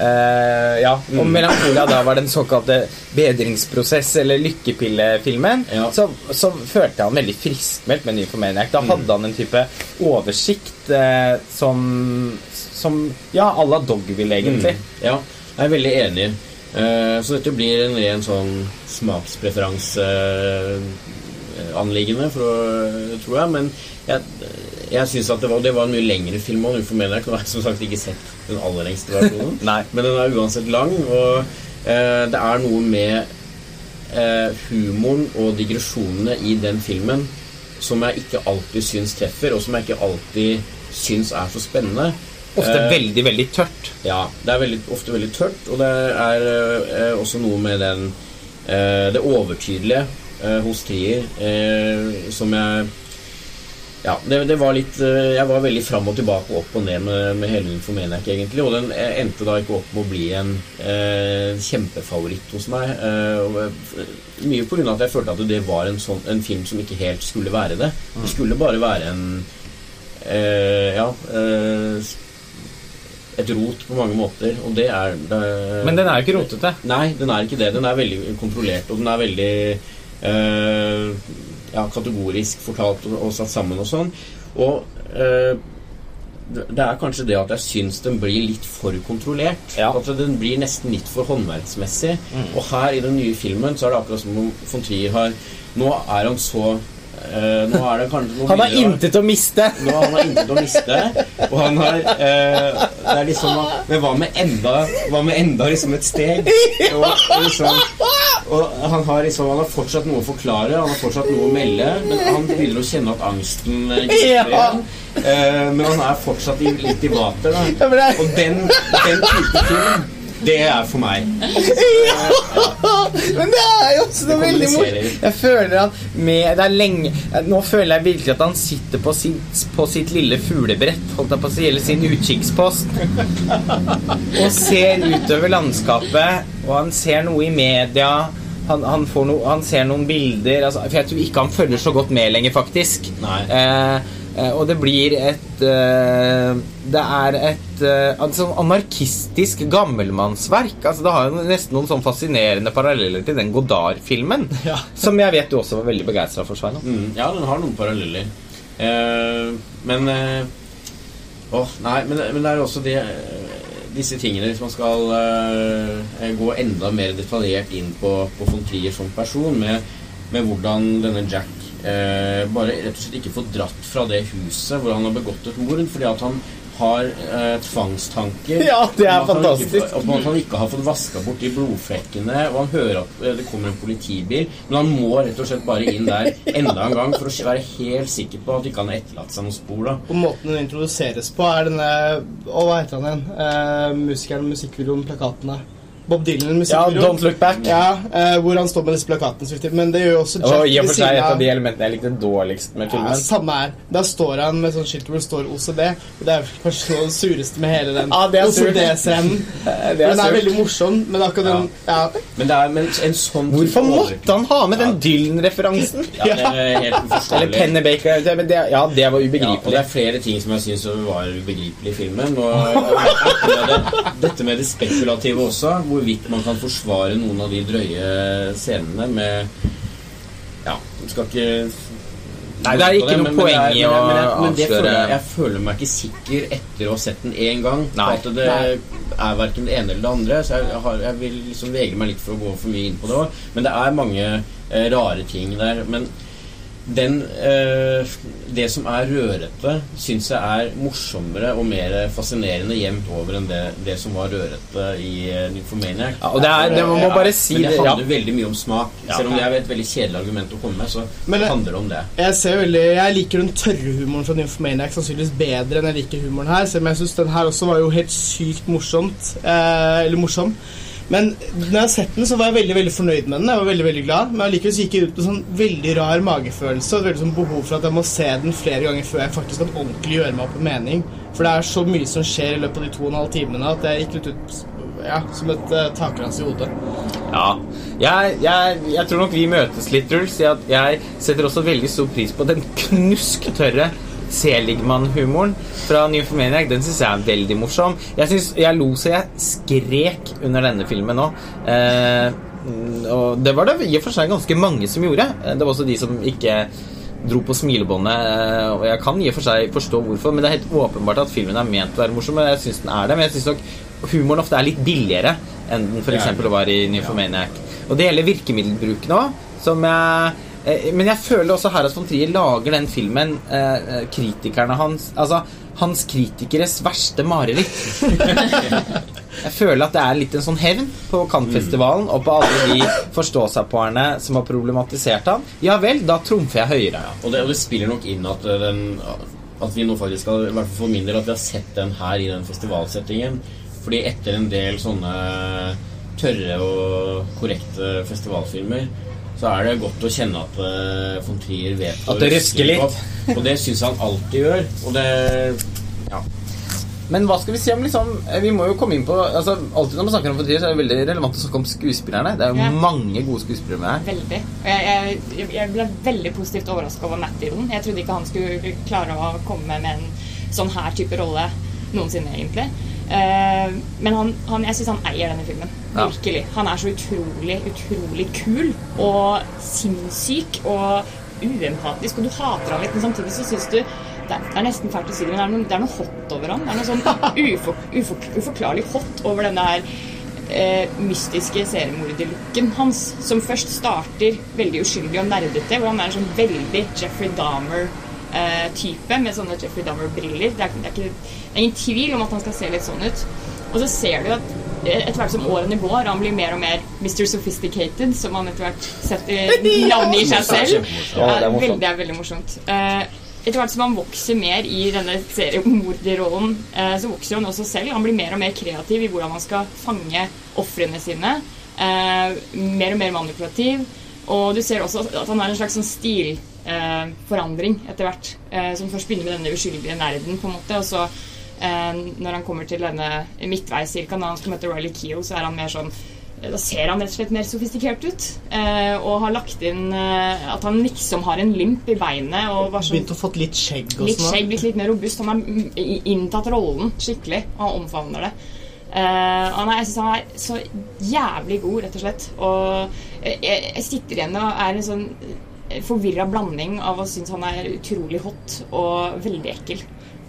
eh, Ja. Og Melankolia da var den såkalte bedringsprosess- eller lykkepillefilmen. Ja. Så, så følte han veldig friskmeldt med Nymphomaniac. Da hadde han en type oversikt uh, som Som Ja, à la Dogville, egentlig. Mm. Ja, jeg er veldig enig. Uh, så dette blir en ren sånn smakspreferanseanliggende, tror jeg. Men jeg, jeg syns at det var, det var en mye lengre film. Og for Nå har jeg som sagt ikke sett den aller lengste versjonen. Men den er uansett lang, og eh, det er noe med eh, humoren og digresjonene i den filmen som jeg ikke alltid syns treffer, og som jeg ikke alltid syns er så spennende. Ofte Eh, veldig, veldig tørt. ja, det er veldig, ofte veldig tørt, og det er eh, også noe med den eh, det overtydelige eh, hos Trier eh, som jeg Ja, det, det var litt eh, Jeg var veldig fram og tilbake opp og ned med, med hele ikke egentlig, og den eh, endte da ikke opp med å bli en eh, kjempefavoritt hos meg. Eh, eh, mye av at jeg følte at det var en, sånn, en film som ikke helt skulle være det. Det skulle bare være en eh, Ja eh, et rot på mange måter, og det er det, Men den er jo ikke rotete. Nei, den er ikke det. Den er veldig kontrollert, og den er veldig eh, ja, kategorisk fortalt og, og satt sammen og sånn. Og eh, det er kanskje det at jeg syns den blir litt for kontrollert. Ja. At den blir nesten litt for håndverksmessig. Og her i den nye filmen så er det akkurat som om von Trier har Nå er han så Uh, Nå er det kanskje Han har intet å miste. nå har han intet å miste, og han har uh, Det er liksom Men hva med enda Hva med enda liksom et steg? Og liksom og han har liksom Han har fortsatt noe å forklare, han har fortsatt noe å melde, men han begynner å kjenne at angsten eh, Ja. igjen. Eh, men han er fortsatt i, litt i vater, da. Ja, Og den, den type film, det er for meg. Men det er jo også noe veldig morsomt. Jeg føler at med, det lenge Nå føler jeg virkelig at han sitter på sitt, på sitt lille fuglebrett, holdt jeg på å si, eller sin utkikkspost, og ser utover landskapet, og han ser noe i media. Han, han, får no, han ser noen bilder altså, For jeg tror ikke han følger så godt med lenger, faktisk. Nei. Eh, og det blir et eh, Det er et eh, altså, anarkistisk gammelmannsverk. Altså, det har jo nesten noen sånn fascinerende paralleller til den Godard-filmen. Ja. Som jeg vet du også var veldig begeistra for, Svein. Mm, ja, den har noen paralleller. Eh, men eh, Åh, nei, men, men det er også det eh, disse tingene Hvis man skal eh, gå enda mer detaljert inn på, på von Trier som person, med, med hvordan denne Jack eh, bare rett og slett ikke få dratt fra det huset hvor han har begått et mord, fordi at han har eh, tvangstanker Ja, det er om fantastisk. ikke Om at han ikke har fått vaska bort de blodflekkene, og han hører at eh, det kommer en politibil, men han må rett og slett bare inn der enda en gang for å være helt sikker på at ikke han har etterlatt seg noen spor. da Og måten den introduseres på, er denne Å, hva heter han igjen? Eh, musikeren, musikkvideoen, plakatene. Bob Dylan, Ja. Don't Look Back. Ja, eh, hvor han står med disse plakatene. Men det gjør jo også Og i og ved for seg et av de elementene jeg likte dårligst med filmen. Ja, samme her. Da står han med sånn skilt hvor det står OCD. Og det er kanskje noe av det sureste med hele den Ja, det er surt. OCD-scenen. Det er Den er surt. veldig morsom, men akkurat den ja. Men det er men en sånn Hvorfor måtte han ha med den Dylan-referansen? Ja, det er helt Eller uforståelig. Pennebaker det- men det, Ja, det var Ja, og det er flere ting som jeg syns var ubegripelig i filmen. Og og, og, det, dette med det spekulative også, hvorvidt man kan forsvare noen av de drøye scenene med Ja, du skal ikke Nei, det er ikke noe poeng det i å avsløre- føler jeg, jeg føler meg ikke sikker etter å ha sett den én gang. Nei. at det er verken det ene eller det andre. Så jeg, har, jeg vil liksom vegre meg litt for å gå for mye inn på det òg. Men det er mange eh, rare ting der. Men den eh, Det som er rørete, syns jeg er morsommere og mer fascinerende jevnt over enn det, det som var rørete i uh, Nymphomaniac. Ja, og det er- det må man bare si Men det handler ja. veldig mye om smak. Ja. Selv om det er et veldig kjedelig argument å komme med, så Men det- handler det om det. Jeg, ser veldig, jeg liker den tørre humoren fra Nymphomaniac sannsynligvis bedre enn jeg liker humoren her. Selv om jeg syns den her også var jo helt sykt morsomt. Eh, eller morsom. Men når jeg har sett den, så var jeg veldig veldig fornøyd med den. Jeg var veldig, veldig glad Men allikevel gikk jeg ut med sånn veldig rar magefølelse og et veldig sånn behov for at jeg må se den flere ganger før jeg faktisk kan ordentlig gjøre meg opp en mening. For det er så mye som skjer i løpet av de to og en halv timene at jeg gikk litt ut ja, som et uh, takrans i hodet. Ja. Jeg, jeg, jeg tror nok vi møtes litt, Truls. i Jeg setter også veldig stor pris på den knusktørre Seligman-humoren fra Nymphomaniac. Den syns jeg er veldig morsom. Jeg, synes, jeg lo så jeg skrek under denne filmen òg. Eh, og det var det i og for seg ganske mange som gjorde. Eh, Det var også de som ikke dro på smilebåndet. eh, Og jeg kan i og for seg forstå hvorfor, men det er helt åpenbart at filmen er ment å være morsom. Og jeg syns den er det, men jeg syns nok humoren ofte er litt billigere enn den f.eks. Var i Nymphomaniac. Og det gjelder virkemiddelbruken òg, som jeg Men jeg føler også Harald von Trier lager den filmen eh, eh, kritikerne hans Altså hans kritikeres verste mareritt. jeg føler at det er litt en sånn hevn på Cannes-festivalen og på alle de forstå-seg-på-erne som har problematisert han. Ja vel, da trumfer jeg høyere. Og det, og det spiller nok inn at, eh, den, at vi nå faktisk har, i hvert fall for min del, at vi har sett den her i den festivalsettingen. Fordi etter en del sånne tørre og korrekte festivalfilmer, så er det godt å kjenne at uh, von Trier vet At det rusker litt. opp. Og det syns han alltid gjør. Og det Ja. Men hva skal vi si om liksom eh, Vi må jo komme inn på altså, Alltid når man snakker om von Trier, så er det veldig relevant å snakke om skuespillerne. Det er jo Ja. mange gode skuespillere med her. Veldig. Og jeg, jeg, jeg ble veldig positivt overraska over Matt Dillon. Jeg trodde ikke han skulle klare å komme med en sånn her type rolle noensinne, egentlig. Eh, men han, han, jeg syns han eier denne filmen. Virkelig. Han er så utrolig, utrolig kul og sinnssyk og uempatisk, og du hater han litt, men samtidig så syns du det er, det er nesten fælt å si det, men det er noe, det er noe hot over han. Det er noe sånn ufor, ufor, uforklarlig hot over denne her eh, mystiske seriemorderlooken hans, som først starter veldig uskyldig og nerdete, hvor han er en sånn veldig Jeffrey Dahmer-type med sånne Jeffrey Dahmer-briller. Det, er det, er det er ingen tvil om at han skal se litt sånn ut. Og så ser du at eh, etter hvert som årene går, han blir mer og mer Mr. Sophisticated, som han etter hvert setter navnet i seg selv. Ja, det er veldig, det er veldig morsomt. Eh, etter hvert som han vokser mer i denne seriemorderrollen, eh, så vokser han også selv. Han blir mer og mer kreativ i hvordan han skal fange ofrene sine. Eh, mer og mer manipulativ. Og du ser også at han har en slags sånn stilforandring eh, forandring etter hvert. Eh, som først begynner med denne uskyldige nerden, på en måte, og så eh, når han kommer til denne midtveis cirka, når han skal møte Riley Keough, så er han mer sånn da ser han rett og slett mer sofistikert ut. Eh, og har lagt inn eh, at han liksom har en limp i beinet. Og sånn, Begynt å fått litt skjegg og litt sånn. skjegg, blitt litt mer robust. Han har inntatt rollen skikkelig. Og han omfavner det. Eh, han er, jeg syns han er så jævlig god, rett og slett. Og jeg jeg sitter igjen og er en sånn forvirra blanding av å synes han er utrolig hot og veldig ekkel.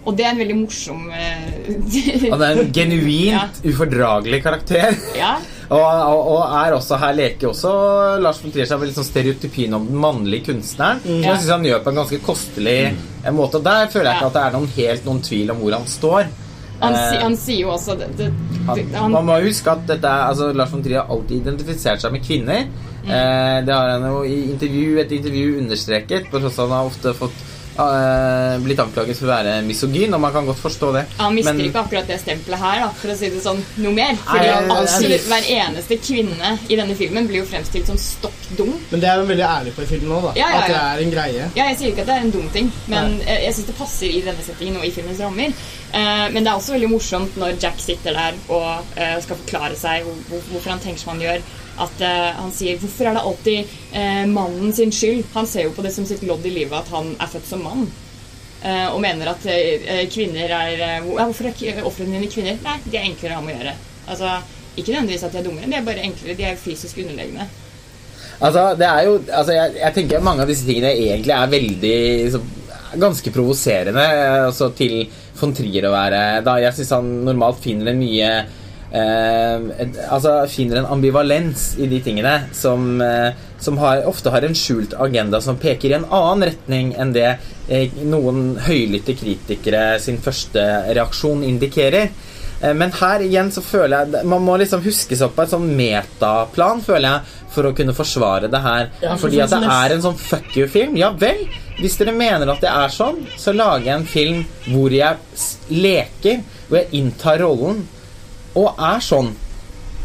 Og det er en veldig morsom eh, Han er en genuint ufordragelig karakter. Ja. Og, og, og er også her leker også Lars von Trier seg med litt sånn stereotypien om den mannlige kunstneren. Som Ja. jeg syns han gjør på en ganske kostelig mm. måte. Og der føler jeg ikke at det er noen helt noen tvil om hvor han står. Han, Eh, si, han sier jo også det, det, han, han, man må huske at dette er, altså, Lars von Trier har alltid identifisert seg med kvinner. Mm. Eh, det har han jo i intervju etter intervju understreket. På tross av at han har ofte fått eh, blitt anklaget for å være misogyn, og man kan godt forstå det. Han mister Men- ikke akkurat det stempelet her, da, for å si det sånn, noe mer. Fordi Nei, jeg- absolutt hver eneste kvinne i denne filmen blir jo fremstilt som stokk dum. Men det er hun veldig ærlig på i filmen òg, da. Ja, ja, At det er en greie. Ja, jeg sier ikke at det er en dum ting, men jeg, jeg syns det passer i denne settingen og i filmens rammer. Uh, men det er også veldig morsomt når Jack sitter der og uh, skal forklare seg hvor, hvorfor han tenker som han gjør. At uh, han sier 'Hvorfor er det alltid uh, mannen sin skyld?' Han ser jo på det som sitt lodd i livet at han er født som mann. Uh, og mener at kvinner er ja, Hvorfor er ofrene dine kvinner? Nei, de er enklere å ha med å gjøre. Altså, Ikke nødvendigvis at de er dummere, de er bare enklere. De er fysisk underlegne. Altså, det er jo altså, jeg, jeg tenker mange av disse tingene egentlig er veldig så, Ganske provoserende altså, til von Trier å være da Jeg syns han normalt finner en mye eh, altså finner en ambivalens i de tingene som, eh, som har, ofte har en skjult agenda som peker i en annen retning enn det eh, noen høylytte kritikere sin første reaksjon indikerer. Eh, Men her igjen så føler jeg Man må liksom huske seg opp på et sånn metaplan, føler jeg, for å kunne forsvare det her. Ja, for Fordi at det sånn er en sånn fuck you-film. Ja vel, hvis dere mener at det er sånn, så lager jeg en film hvor jeg leker, hvor jeg inntar rollen, og er sånn.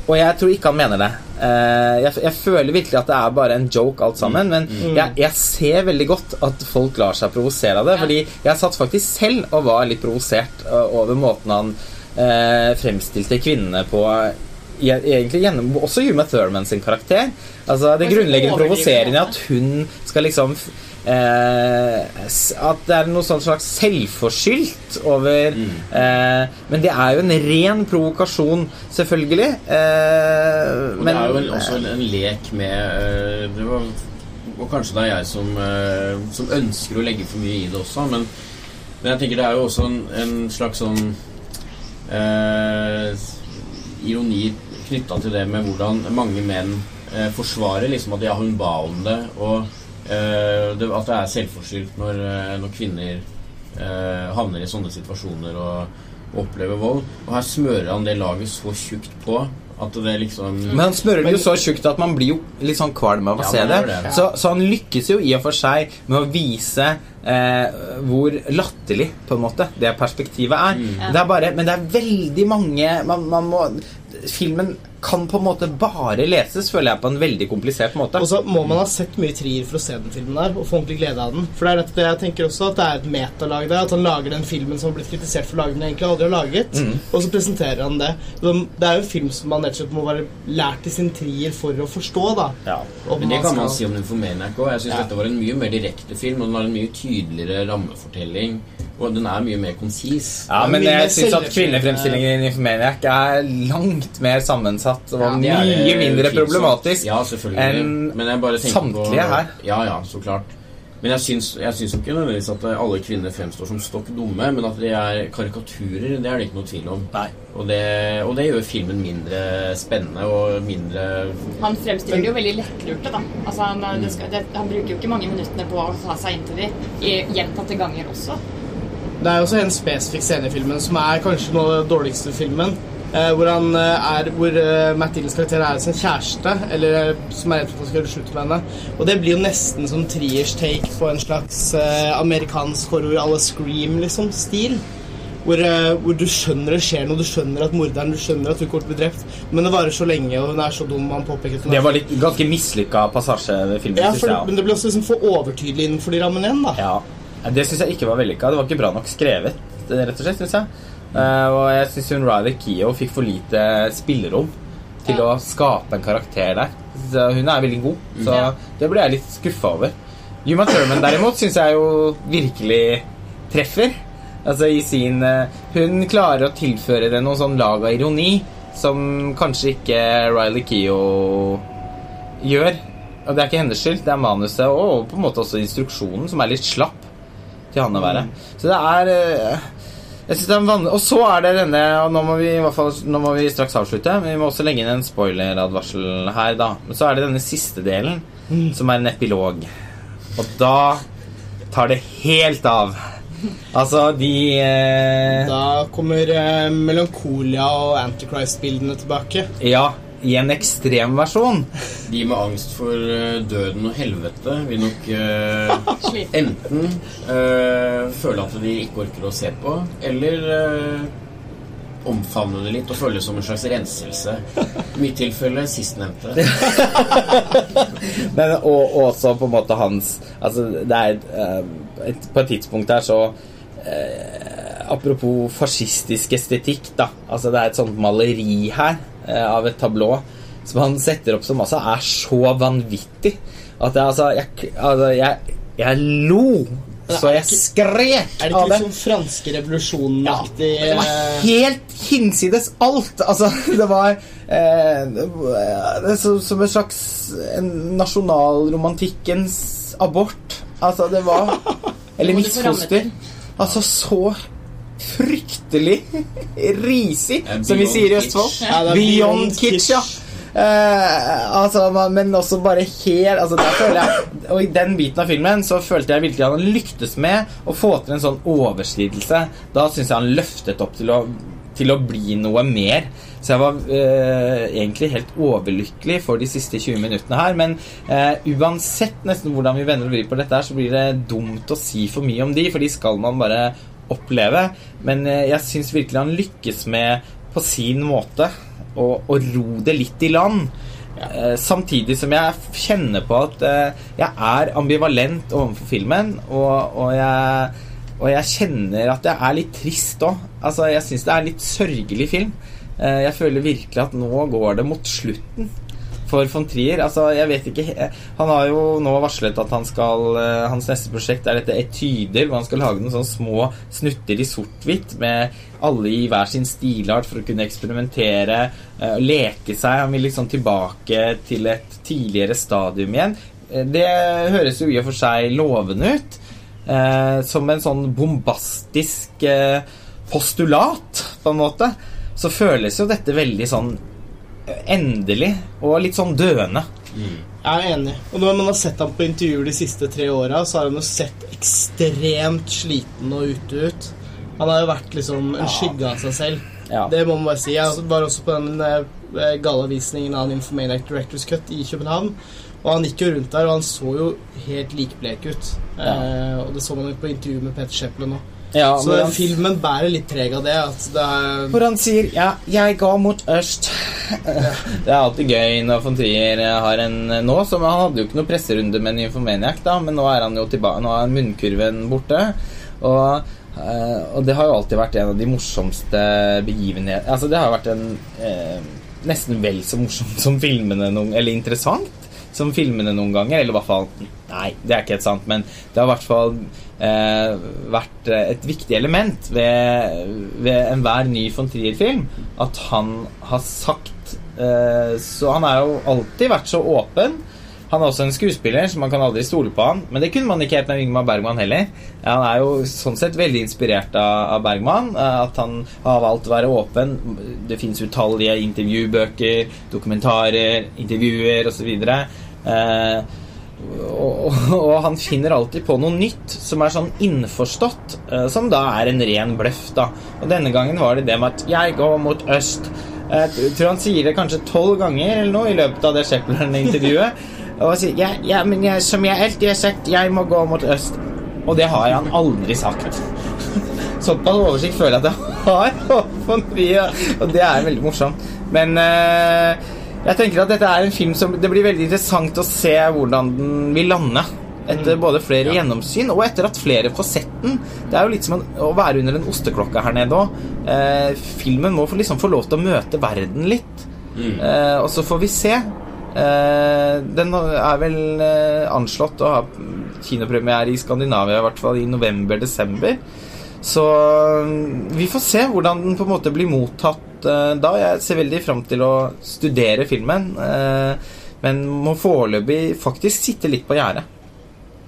Og jeg tror ikke han mener det. Eh, jeg, jeg føler virkelig at det er bare en joke, alt sammen. Men jeg, jeg ser veldig godt at folk lar seg provosere av det. Fordi jeg satt faktisk selv og var litt provosert eh, over måten han eh, fremstilte kvinnene på. Egentlig gjennom også Huma Thurman sin karakter. Altså Det grunnleggende provoserende at hun skal liksom eh, At det er noe sånn slags selvforskyldt over eh, Men det er jo en ren provokasjon, selvfølgelig. Eh, Og det er jo en, også en, en lek med eh, det var, Og kanskje det er jeg som, eh, som ønsker å legge for mye i det også, men, men jeg tenker det er jo også en, en slags sånn eh, ironi knytta til det med hvordan mange menn eh, forsvarer liksom at ja, hun ba om det, og eh, det, at det er selvforskyldt når, eh, når kvinner uh, havner i sånne situasjoner og, og opplever vold. Og her smører han det laget så tjukt på at det liksom Men han smører det jo så tjukt at man blir jo litt sånn kvalm av å Ja, se det. det. Så, så han lykkes jo i og for seg med å vise uh, hvor latterlig på en måte det perspektivet er. Mm. Det er bare, men det er veldig mange man, man må, Filmen kan på en måte bare leses, føler jeg, på en veldig komplisert måte. Og så må man ha sett mye trier for å se den filmen der og få ordentlig glede av den. For det er dette jeg tenker også at det er et metalag der. At han lager den filmen som har blitt kritisert for å lage den egentlig aldri har laget. Mm. Og så presenterer han det. Det er jo en film som man rett og slett må være lært i sin trier for å forstå, da. ja. Men det kan man si om den Nymphomaniac òg. Jeg syns Ja. dette var en mye mer direkte film, og den har en mye tydeligere rammefortelling. Og den er mye mer konsis. Ja, men jeg syns at kvinnefremstillingen i Nymphomaniac er langt mer sammensatt og Ja, er det mye mindre problematisk Ja, enn Men jeg bare tenker samtlige på, her. Ja, ja, så klart. Men jeg syns, jeg syns ikke nødvendigvis at alle kvinner fremstår som stokk dumme, men at de er karikaturer, det er det ikke noe tvil om. Nei. Og det, og det gjør filmen mindre spennende og mindre Han fremstiller det jo veldig lettlurte, da. Altså, han, det skal, det, han bruker jo ikke mange minuttene på å ta seg inn til de i gjentatte ganger også. Det er også en spesifikk scene i filmen som er kanskje noe av den dårligste filmen. Eh, hvor eh, er Hvor eh, Matt Dillons karakter er sin kjæreste, eller eh, som er redd for at han skal gjøre slutt med henne. Og det blir jo nesten som triers take på en slags eh, amerikansk horror à la Scream, liksom, stil. Hvor, eh, hvor du skjønner det skjer noe, du skjønner at morderen Du skjønner at hun kommer til å bli drept, men det varer så lenge, og hun er så dum. Han påpeker Det var litt ganske mislykka passasje ved filmen, ja, for. Men det blir også liksom for overtydelig innenfor de rammene igjen, da. Ja. Det syns jeg ikke var vellykka. Det var ikke bra nok skrevet, rett og slett, syns jeg. Eh, og jeg syns hun Ryder Keo fikk for lite spillerom til Ja. å skape en karakter der. Så hun er veldig god, så det ble jeg litt skuffa over. Uma Thurman derimot syns jeg jo virkelig treffer. Altså i sin eh, Hun klarer å tilføre det noe sånn lag av ironi som kanskje ikke Riley Keo gjør. Og det er ikke hennes skyld, det er manuset og på en måte også instruksjonen som er litt slapp til han å være. Så det er eh, jeg synes det er vanlig Og så er det denne Og nå må vi fall Nå må vi straks avslutte. Men vi må også legge inn en spoileradvarsel her, da. Men så er det denne siste delen, som er en epilog. Og da tar det helt av. Altså, de eh, Da kommer eh, melankolia og Antichrist-bildene tilbake. Ja, i en ekstrem versjon. De med angst for eh, døden og helvete vil nok eh, enten eh, føle at de ikke orker å se på, eller eh, omfavne det litt og føle det som en slags renselse. I mitt tilfelle sistnevnte. Men og, og også på en måte hans Altså, det er et, eh, et, På et tidspunkt her så eh, Apropos fascistisk estetikk, da. Altså, det er et sånt maleri her av et tablå som han setter opp som altså er så vanvittig at jeg, altså, jeg, altså, jeg, jeg lo så jeg skrek Er det av ikke det. litt sånn franske revolusjonen-aktig Det var eh, helt hinsides alt. Altså, det var eh, er Som en slags nasjonalromantikkens abort. Altså, det var Eller misfoster. Altså, så fryktelig risig, som vi sier i. Østfold. Ja, beyond beyond kitsch, ja. Eh, altså, men også bare helt altså, der føler jeg, Og i den biten av filmen så følte jeg virkelig at han lyktes med å få til en sånn overskridelse. Da syns jeg han løftet opp til å, til å bli noe mer. Så jeg var uh, egentlig helt overlykkelig for de siste 20 minuttene her. Men uh, uansett nesten hvordan vi vender og vrir på dette, her, så blir det dumt å si for mye om de, for de skal man bare oppleve. Men eh, jeg syns virkelig han lykkes med, på sin måte, å, å ro det litt i land. Ja. samtidig som jeg kjenner på at eh, jeg er ambivalent overfor filmen, og, og, jeg, og jeg kjenner at jeg er litt trist òg. Altså, jeg syns det er en litt sørgelig film. Eh, jeg føler virkelig at nå går det mot slutten for von Trier. Altså, jeg vet ikke Han har jo nå varslet at han skal eh, hans neste prosjekt er dette etyder, hvor han skal lage noen sånne små snutter i sort-hvitt med alle i hver sin stilart for å kunne eksperimentere, og leke seg. Han vil liksom tilbake til et tidligere stadium igjen. Eh, Det høres jo i og for seg lovende ut. Eh, som en sånn bombastisk eh, postulat, på en måte. Så føles jo dette veldig sånn eh, endelig og litt sånn døende. Jeg er enig. Og når man har sett ham på intervjuer de siste tre åra, så har han jo sett ekstremt sliten og ute ut. Han har jo vært liksom en skygge av seg selv. Ja. Det må man bare si. Jeg var også på den eh, gallavisningen av Infomaniac Directors Cut i København. Og han gikk jo rundt der, og han så jo helt likblek ut. Eh, og det så man jo på intervju med Peter Shepland òg. Ja, Så han, filmen bærer litt preg av det. At det er hvor han sier ja, 'jeg går mot øst'. det er alltid gøy når von Trier har en nå som Han hadde jo ikke noe presserunde med Nymphomaniac, da, men nå er han jo tilbake Nå er munnkurven borte. Og, eh, og det har jo alltid vært en av de morsomste begivenhetene Altså, det har vært en eh, nesten vel så morsomt som filmene noen Eller interessant som filmene noen ganger. Eller i hvert fall Nei, det er ikke helt sant, men det har i hvert fall eh, vært eh, et viktig element ved, ved enhver ny von Trier-film at han har sagt eh, Så han har jo alltid vært så åpen. Han er også en skuespiller, så man kan aldri stole på han. Men det kunne man ikke helt med Ingmar Bergman heller. Han er jo sånn sett veldig inspirert av, Bergman. eh, At han har valgt å være åpen. Det fins utallige intervjubøker, dokumentarer, intervjuer osv. Eh, og, og, han finner alltid på noe nytt som er sånn innforstått, eh, som da er en ren bløff. da Og denne gangen var det det med at 'jeg går mot øst'. Jeg tror han sier det kanskje tolv ganger eller noe i løpet av det Shepherd-intervjuet. Og han sier ja, ja, men jeg, som jeg alltid har sagt, jeg må gå mot øst. Og det har han aldri sagt. Såpass oversikt føler jeg at jeg har og det er veldig morsomt. Men eh, jeg tenker at dette er en film som Det blir veldig interessant å se hvordan den vil lande. Etter både flere gjennomsyn og etter at flere får sett den. Det er jo litt som en, å være under en osteklokke her nede òg. Eh, filmen må liksom få lov til å møte verden litt. Eh, og så får vi se. Eh, den er vel eh, anslått å ha kinopremiere i Skandinavia, i hvert fall i november-desember. Så mm, vi får se hvordan den på en måte blir mottatt eh, da. Jeg ser veldig fram til å studere filmen, eh, men må foreløpig faktisk sitte litt på gjerdet.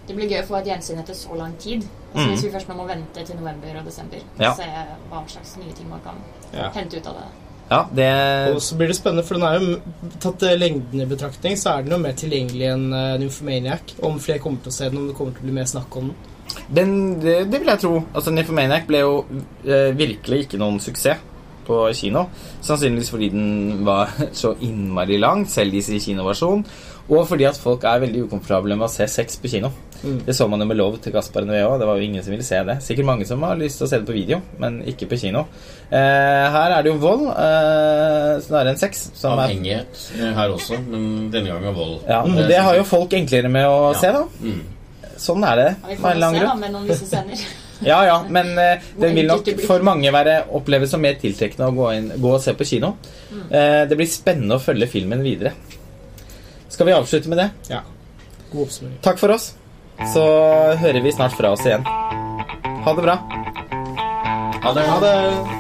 Det blir gøy å få et gjensyn etter så lang tid. Altså, Mm. Hvis vi først må vente til november og desember. Ja. Se hva slags nye ting man kan Ja. hente ut av det. Ja, det Og så blir det spennende, for den er jo tatt eh, lengden i betraktning, så er den jo mer tilgjengelig enn uh, Nymphomaniac. Om flere kommer til å se den, om det kommer til å bli mer snakk om den. Den, det, det vil jeg tro. Altså, Nymphomaniac ble jo uh, virkelig ikke noen suksess på kino. Sannsynligvis fordi den var så innmari lang, selv i sin kinoversjon. Og fordi at folk er veldig ukomfortable med å se sex på kino. Mm. Det så man jo med lov til Gaspar Noé òg. Det var jo ingen som ville se det. Sikkert mange som har lyst til å se det på video, men ikke på kino. Eh, her er det jo vold eh, snarere enn sex. Som er, Avhengighet eh, her også, men denne gangen vold. ja, og det har jo folk enklere med å Ja. se, da. Mm. Sånn er det. Ja, vi får se da, med noen visse scener. Ja, ja, men uh, den vil nok for mange være oppleves som mer tiltrekkende å gå, inn, gå og se på kino. Uh, det blir spennende å følge filmen videre. Skal vi avslutte med det? Ja. God oppsummering. Takk for oss. Så hører vi snart fra oss igjen. Ha det bra. Ha det. Ha det.